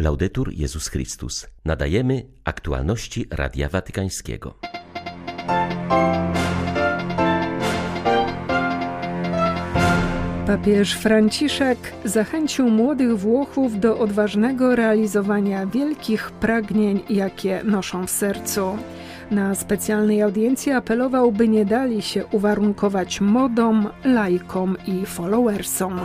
Laudetur Jezus Chrystus. Nadajemy aktualności Radia Watykańskiego. Papież Franciszek zachęcił młodych Włochów do odważnego realizowania wielkich pragnień, jakie noszą w sercu. Na specjalnej audiencji apelował, by nie dali się uwarunkować modą, lajkom i followersom.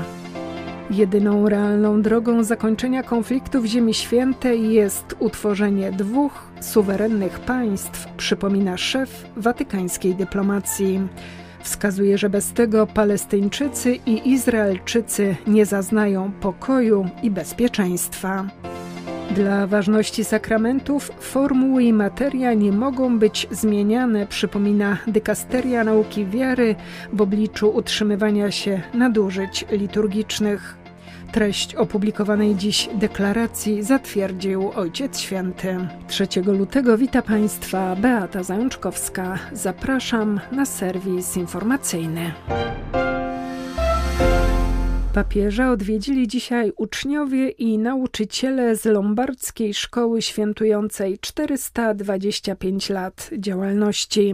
Jedyną realną drogą zakończenia konfliktu w Ziemi Świętej jest utworzenie dwóch suwerennych państw, przypomina szef watykańskiej dyplomacji. Wskazuje, że bez tego Palestyńczycy i Izraelczycy nie zaznają pokoju i bezpieczeństwa. Dla ważności sakramentów formuły i materia nie mogą być zmieniane, przypomina dykasteria nauki wiary w obliczu utrzymywania się nadużyć liturgicznych. Treść opublikowanej dziś deklaracji zatwierdził Ojciec Święty. 3 lutego wita Państwa Beata Zajączkowska. Zapraszam na serwis informacyjny. Papieża odwiedzili dzisiaj uczniowie i nauczyciele z Lombardzkiej Szkoły Świętującej 425 lat działalności.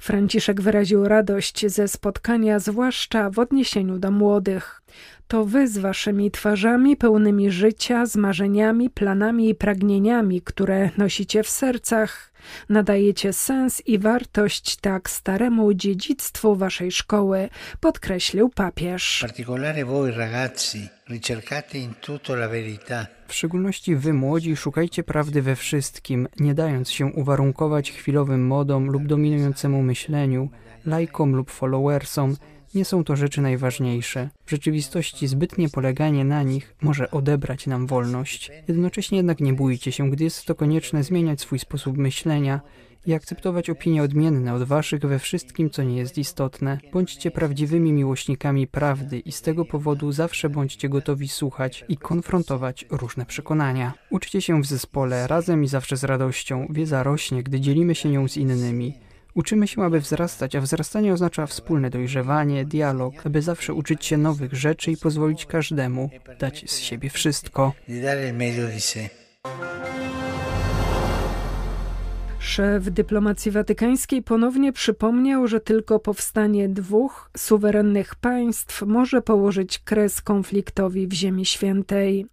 Franciszek wyraził radość ze spotkania, zwłaszcza w odniesieniu do młodych. To wy z waszymi twarzami pełnymi życia, z marzeniami, planami i pragnieniami, które nosicie w sercach, nadajecie sens i wartość tak staremu dziedzictwu waszej szkoły, podkreślił papież. W szczególności wy młodzi szukajcie prawdy we wszystkim, nie dając się uwarunkować chwilowym modom lub dominującemu myśleniu, lajkom lub followersom, nie są to rzeczy najważniejsze. W rzeczywistości zbytnie poleganie na nich może odebrać nam wolność. Jednocześnie jednak nie bójcie się, gdy jest to konieczne, zmieniać swój sposób myślenia i akceptować opinie odmienne od waszych we wszystkim, co nie jest istotne. Bądźcie prawdziwymi miłośnikami prawdy i z tego powodu zawsze bądźcie gotowi słuchać i konfrontować różne przekonania. Uczcie się w zespole, razem i zawsze z radością. Wiedza rośnie, gdy dzielimy się nią z innymi. Uczymy się, aby wzrastać, a wzrastanie oznacza wspólne dojrzewanie, dialog, aby zawsze uczyć się nowych rzeczy i pozwolić każdemu dać z siebie wszystko. Szef dyplomacji watykańskiej ponownie przypomniał, że tylko powstanie dwóch suwerennych państw może położyć kres konfliktowi w Ziemi Świętej.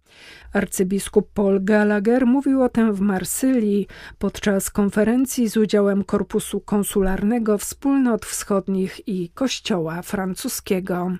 Arcybiskup Paul Gallagher mówił o tym w Marsylii podczas konferencji z udziałem Korpusu Konsularnego Wspólnot Wschodnich i Kościoła Francuskiego.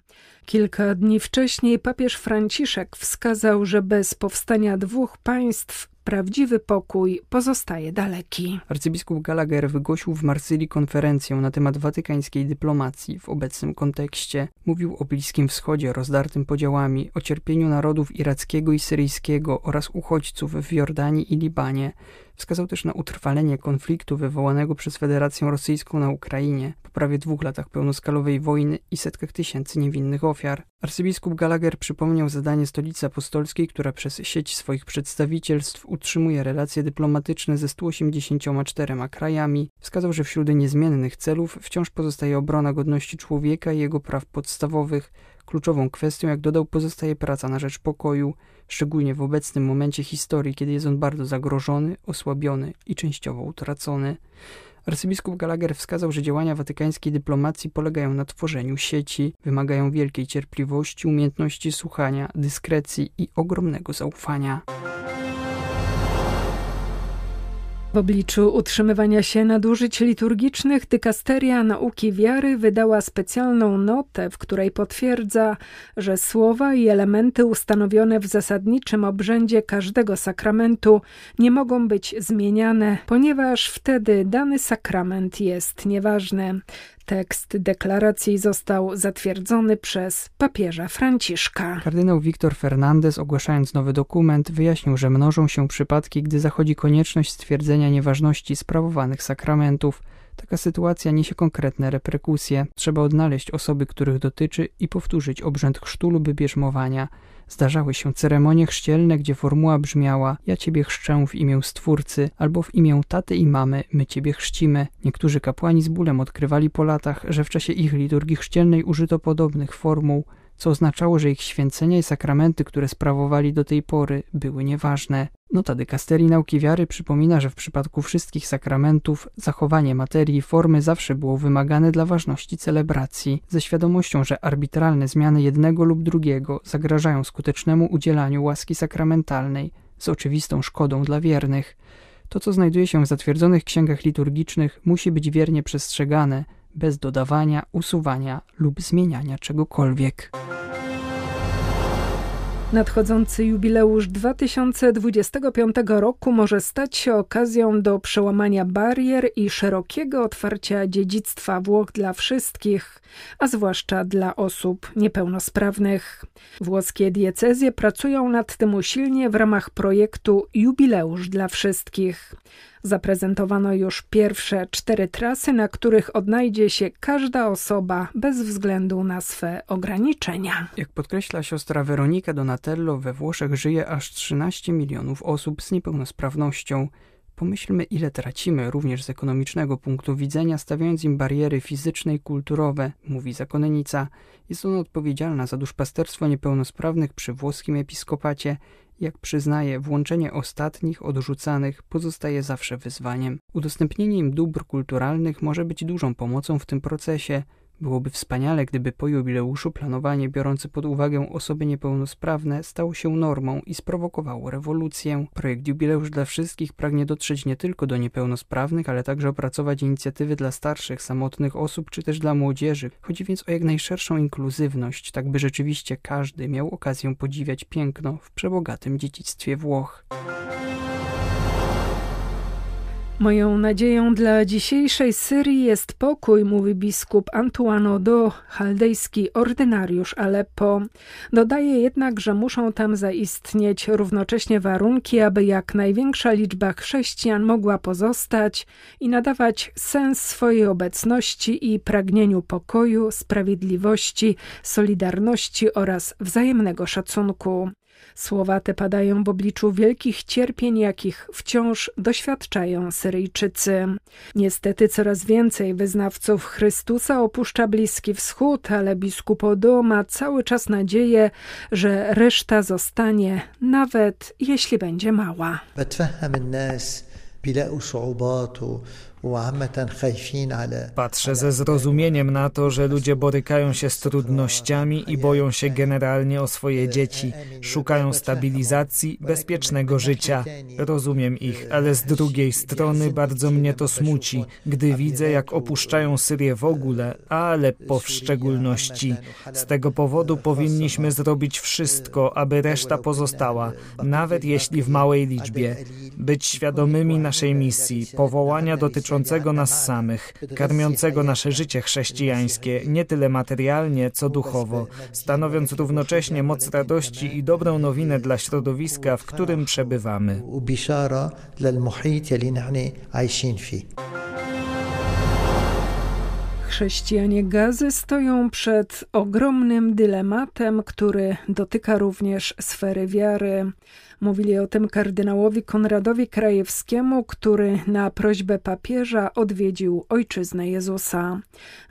Kilka dni wcześniej papież Franciszek wskazał, że bez powstania dwóch państw prawdziwy pokój pozostaje daleki. Arcybiskup Gallagher wygłosił w Marsylii konferencję na temat watykańskiej dyplomacji w obecnym kontekście. Mówił o Bliskim Wschodzie rozdartym podziałami, o cierpieniu narodów irackiego i syryjskiego oraz uchodźców w Jordanii i Libanie. Wskazał też na utrwalenie konfliktu wywołanego przez Federację Rosyjską na Ukrainie po prawie dwóch latach pełnoskalowej wojny i setkach tysięcy niewinnych ofiar. Arcybiskup Gallagher przypomniał zadanie stolicy apostolskiej, która przez sieć swoich przedstawicielstw utrzymuje relacje dyplomatyczne ze 184 krajami. Wskazał, że wśród niezmiennych celów wciąż pozostaje obrona godności człowieka i jego praw podstawowych. Kluczową kwestią, jak dodał, pozostaje praca na rzecz pokoju, szczególnie w obecnym momencie historii, kiedy jest on bardzo zagrożony, osłabiony i częściowo utracony. Arcybiskup Gallagher wskazał, że działania watykańskiej dyplomacji polegają na tworzeniu sieci, wymagają wielkiej cierpliwości, umiejętności słuchania, dyskrecji i ogromnego zaufania. W obliczu utrzymywania się nadużyć liturgicznych dykasteria nauki wiary wydała specjalną notę, w której potwierdza, że słowa i elementy ustanowione w zasadniczym obrzędzie każdego sakramentu nie mogą być zmieniane, ponieważ wtedy dany sakrament jest nieważny. Tekst deklaracji został zatwierdzony przez papieża Franciszka. Kardynał Wiktor Fernandez, ogłaszając nowy dokument, wyjaśnił, że mnożą się przypadki, gdy zachodzi konieczność stwierdzenia nieważności sprawowanych sakramentów. Taka sytuacja niesie konkretne reperkusje. Trzeba odnaleźć osoby, których dotyczy i powtórzyć obrzęd chrztu lub bierzmowania. Zdarzały się ceremonie chrzcielne, gdzie formuła brzmiała Ja Ciebie chrzczę w imię Stwórcy, albo w imię taty i mamy, my Ciebie chrzcimy. Niektórzy kapłani z bólem odkrywali po latach, że w czasie ich liturgii chrzcielnej użyto podobnych formuł, co oznaczało, że ich święcenia i sakramenty, które sprawowali do tej pory, były nieważne. Nota dykasterii nauki wiary przypomina, że w przypadku wszystkich sakramentów zachowanie materii i formy zawsze było wymagane dla ważności celebracji, ze świadomością, że arbitralne zmiany jednego lub drugiego zagrażają skutecznemu udzielaniu łaski sakramentalnej z oczywistą szkodą dla wiernych. To, co znajduje się w zatwierdzonych księgach liturgicznych, musi być wiernie przestrzegane, bez dodawania, usuwania lub zmieniania czegokolwiek. Nadchodzący jubileusz 2025 roku może stać się okazją do przełamania barier i szerokiego otwarcia dziedzictwa Włoch dla wszystkich, a zwłaszcza dla osób niepełnosprawnych. Włoskie diecezje pracują nad tym usilnie w ramach projektu Jubileusz dla wszystkich. Zaprezentowano już pierwsze cztery trasy, na których odnajdzie się każda osoba bez względu na swe ograniczenia. Jak podkreśla siostra Weronika Donatello, we Włoszech żyje aż 13 milionów osób z niepełnosprawnością. Pomyślmy, ile tracimy również z ekonomicznego punktu widzenia, stawiając im bariery fizyczne i kulturowe, mówi zakonnica. Jest ona odpowiedzialna za duszpasterstwo niepełnosprawnych przy włoskim episkopacie jak przyznaje, włączenie ostatnich, odrzucanych pozostaje zawsze wyzwaniem. Udostępnienie im dóbr kulturalnych może być dużą pomocą w tym procesie. Byłoby wspaniale, gdyby po jubileuszu planowanie biorące pod uwagę osoby niepełnosprawne stało się normą i sprowokowało rewolucję. Projekt Jubileusz dla Wszystkich pragnie dotrzeć nie tylko do niepełnosprawnych, ale także opracować inicjatywy dla starszych, samotnych osób czy też dla młodzieży. Chodzi więc o jak najszerszą inkluzywność, tak by rzeczywiście każdy miał okazję podziwiać piękno w przebogatym dziedzictwie Włoch. Moją nadzieją dla dzisiejszej Syrii jest pokój, mówi biskup Antoine Odo, chaldejski ordynariusz Aleppo. Dodaje jednak, że muszą tam zaistnieć równocześnie warunki, aby jak największa liczba chrześcijan mogła pozostać i nadawać sens swojej obecności i pragnieniu pokoju, sprawiedliwości, solidarności oraz wzajemnego szacunku. Słowa te padają w obliczu wielkich cierpień, jakich wciąż doświadczają Syryjczycy. Niestety coraz więcej wyznawców Chrystusa opuszcza Bliski Wschód, ale biskup Odo ma cały czas nadzieję, że reszta zostanie, nawet jeśli będzie mała. Patrzę ze zrozumieniem na to, że ludzie borykają się z trudnościami i boją się generalnie o swoje dzieci. Szukają stabilizacji, bezpiecznego życia. Rozumiem ich, ale z drugiej strony bardzo mnie to smuci, gdy widzę, jak opuszczają Syrię w ogóle, a Aleppo w szczególności. Z tego powodu powinniśmy zrobić wszystko, aby reszta pozostała, nawet jeśli w małej liczbie. Być świadomymi naszej misji, powołania dotyczącego dotyczącego nas samych, karmiącego nasze życie chrześcijańskie, nie tyle materialnie, co duchowo, stanowiąc równocześnie moc radości i dobrą nowinę dla środowiska, w którym przebywamy. Chrześcijanie Gazy stoją przed ogromnym dylematem, który dotyka również sfery wiary. Mówili o tym kardynałowi Konradowi Krajewskiemu, który na prośbę papieża odwiedził ojczyznę Jezusa.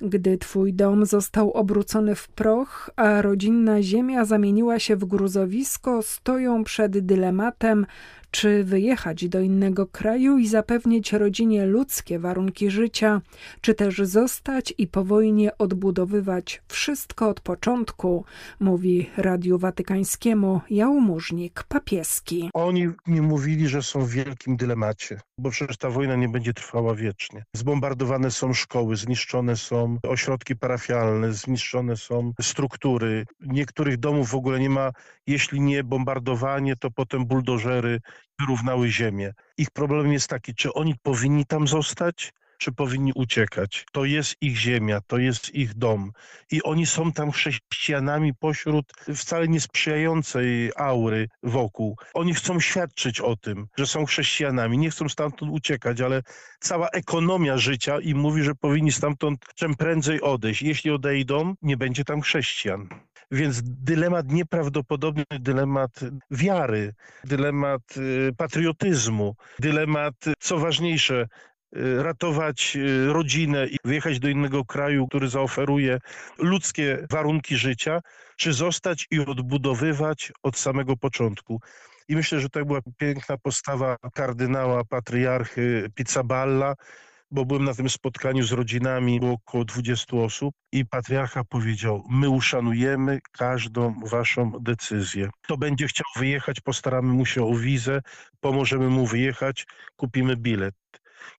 Gdy twój dom został obrócony w proch, a rodzinna ziemia zamieniła się w gruzowisko, stoją przed dylematem, czy wyjechać do innego kraju i zapewnić rodzinie ludzkie warunki życia, czy też zostać i po wojnie odbudowywać wszystko od początku, mówi Radiu Watykańskiemu jałmużnik papieski. Oni mi mówili, że są w wielkim dylemacie, bo przecież ta wojna nie będzie trwała wiecznie. Zbombardowane są szkoły, zniszczone są ośrodki parafialne, zniszczone są struktury. Niektórych domów w ogóle nie ma, jeśli nie bombardowanie, to potem buldożery wyrównały ziemię. Ich problem jest taki, czy oni powinni tam zostać, czy powinni uciekać. To jest ich ziemia, to jest ich dom. I oni są tam chrześcijanami pośród wcale niesprzyjającej aury wokół. Oni chcą świadczyć o tym, że są chrześcijanami. Nie chcą stamtąd uciekać, ale cała ekonomia życia im mówi, że powinni stamtąd czym prędzej odejść. Jeśli odejdą, nie będzie tam chrześcijan. Więc dylemat nieprawdopodobny, dylemat wiary, dylemat y, patriotyzmu, dylemat, co ważniejsze, ratować y, rodzinę i wyjechać do innego kraju, który zaoferuje ludzkie warunki życia, czy zostać i odbudowywać od samego początku. I myślę, że to była piękna postawa kardynała, patriarchy Pizzaballa, bo byłem na tym spotkaniu z rodzinami, było około 20 osób i patriarcha powiedział, my uszanujemy każdą waszą decyzję. Kto będzie chciał wyjechać, postaramy mu się o wizę, pomożemy mu wyjechać, kupimy bilet.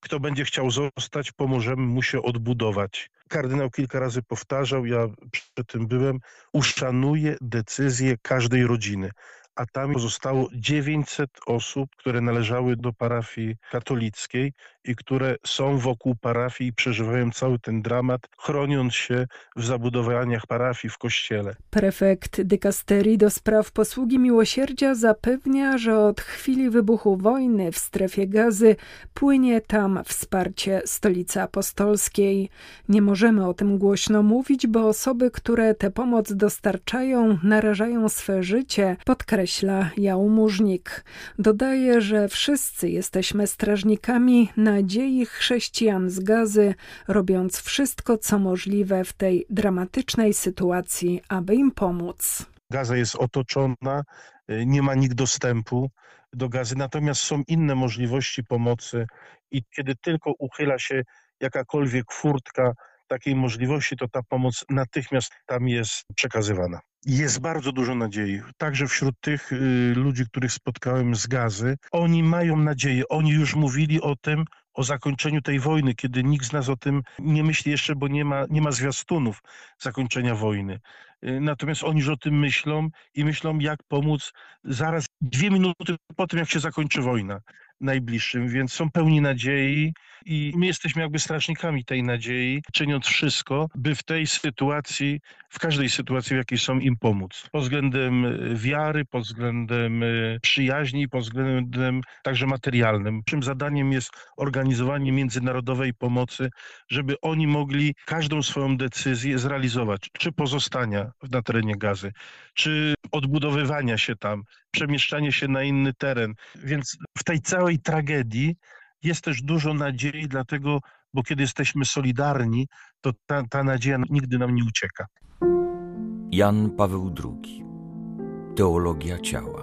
Kto będzie chciał zostać, pomożemy mu się odbudować. Kardynał kilka razy powtarzał, ja przy tym byłem, uszanuje decyzję każdej rodziny a tam pozostało 900 osób, które należały do parafii katolickiej i które są wokół parafii i przeżywają cały ten dramat, chroniąc się w zabudowaniach parafii w kościele. Prefekt dykasterii do spraw posługi miłosierdzia zapewnia, że od chwili wybuchu wojny w strefie gazy płynie tam wsparcie stolicy apostolskiej. Nie możemy o tym głośno mówić, bo osoby, które tę pomoc dostarczają, narażają swe życie, podkreśla jałmużnik. Dodaje, że wszyscy jesteśmy strażnikami na nadziei chrześcijan z gazy, robiąc wszystko, co możliwe w tej dramatycznej sytuacji, aby im pomóc. Gaza jest otoczona, y, nie ma nikt dostępu do gazy, natomiast są inne możliwości pomocy i kiedy tylko uchyla się jakakolwiek furtka takiej możliwości, to ta pomoc natychmiast tam jest przekazywana. Jest bardzo dużo nadziei, także wśród tych y, ludzi, których spotkałem z gazy. Oni mają nadzieję, oni już mówili o tym, o zakończeniu tej wojny, kiedy nikt z nas o tym nie myśli jeszcze, bo nie ma, nie ma zwiastunów zakończenia wojny. Y, natomiast oni już o tym myślą i myślą, jak pomóc zaraz dwie minuty po tym, jak się zakończy wojna najbliższym, więc są pełni nadziei i my jesteśmy jakby strażnikami tej nadziei, czyniąc wszystko, by w tej sytuacji, w każdej sytuacji, w jakiej są im pomóc. Pod względem y, wiary, pod względem y, przyjaźni, pod względem także materialnym. Naszym zadaniem jest organizowanie międzynarodowej pomocy, żeby oni mogli każdą swoją decyzję zrealizować, czy pozostania na terenie gazy, czy odbudowywania się tam, przemieszczanie się na inny teren. Więc w tej całej tragedii jest też dużo nadziei, dlatego, bo kiedy jesteśmy solidarni, to ta, ta nadzieja nigdy nam nie ucieka. Jan Paweł II. Teologia ciała.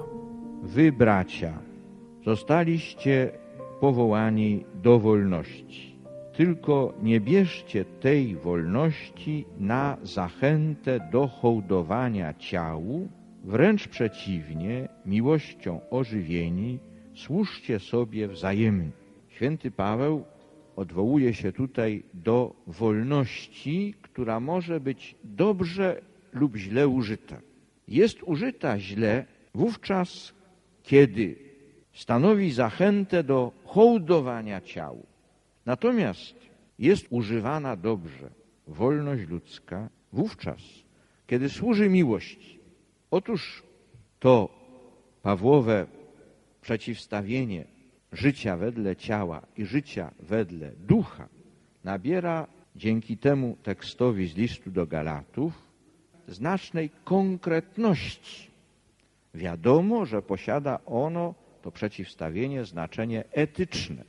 Wy, bracia, zostaliście powołani do wolności. Tylko nie bierzcie tej wolności na zachętę do hołdowania ciału, wręcz przeciwnie, miłością ożywieni, służcie sobie wzajemnie. Święty Paweł odwołuje się tutaj do wolności, która może być dobrze lub źle użyta. Jest użyta źle wówczas, kiedy stanowi zachętę do hołdowania ciału. Natomiast jest używana dobrze wolność ludzka wówczas, kiedy służy miłości. Otóż to Pawłowe przeciwstawienie życia wedle ciała i życia wedle ducha nabiera dzięki temu tekstowi z listu do Galatów znacznej konkretności. Wiadomo, że posiada ono, to przeciwstawienie, znaczenie etyczne,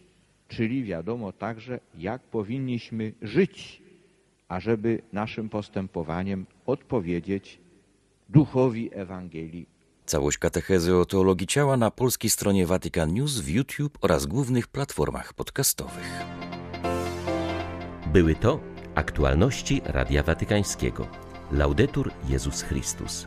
czyli wiadomo także, jak powinniśmy żyć, ażeby naszym postępowaniem odpowiedzieć duchowi Ewangelii Całość katechezy o teologii ciała na polskiej stronie Vatican News w YouTube oraz głównych platformach podcastowych. Były to aktualności Radia Watykańskiego. Laudetur Jezus Chrystus.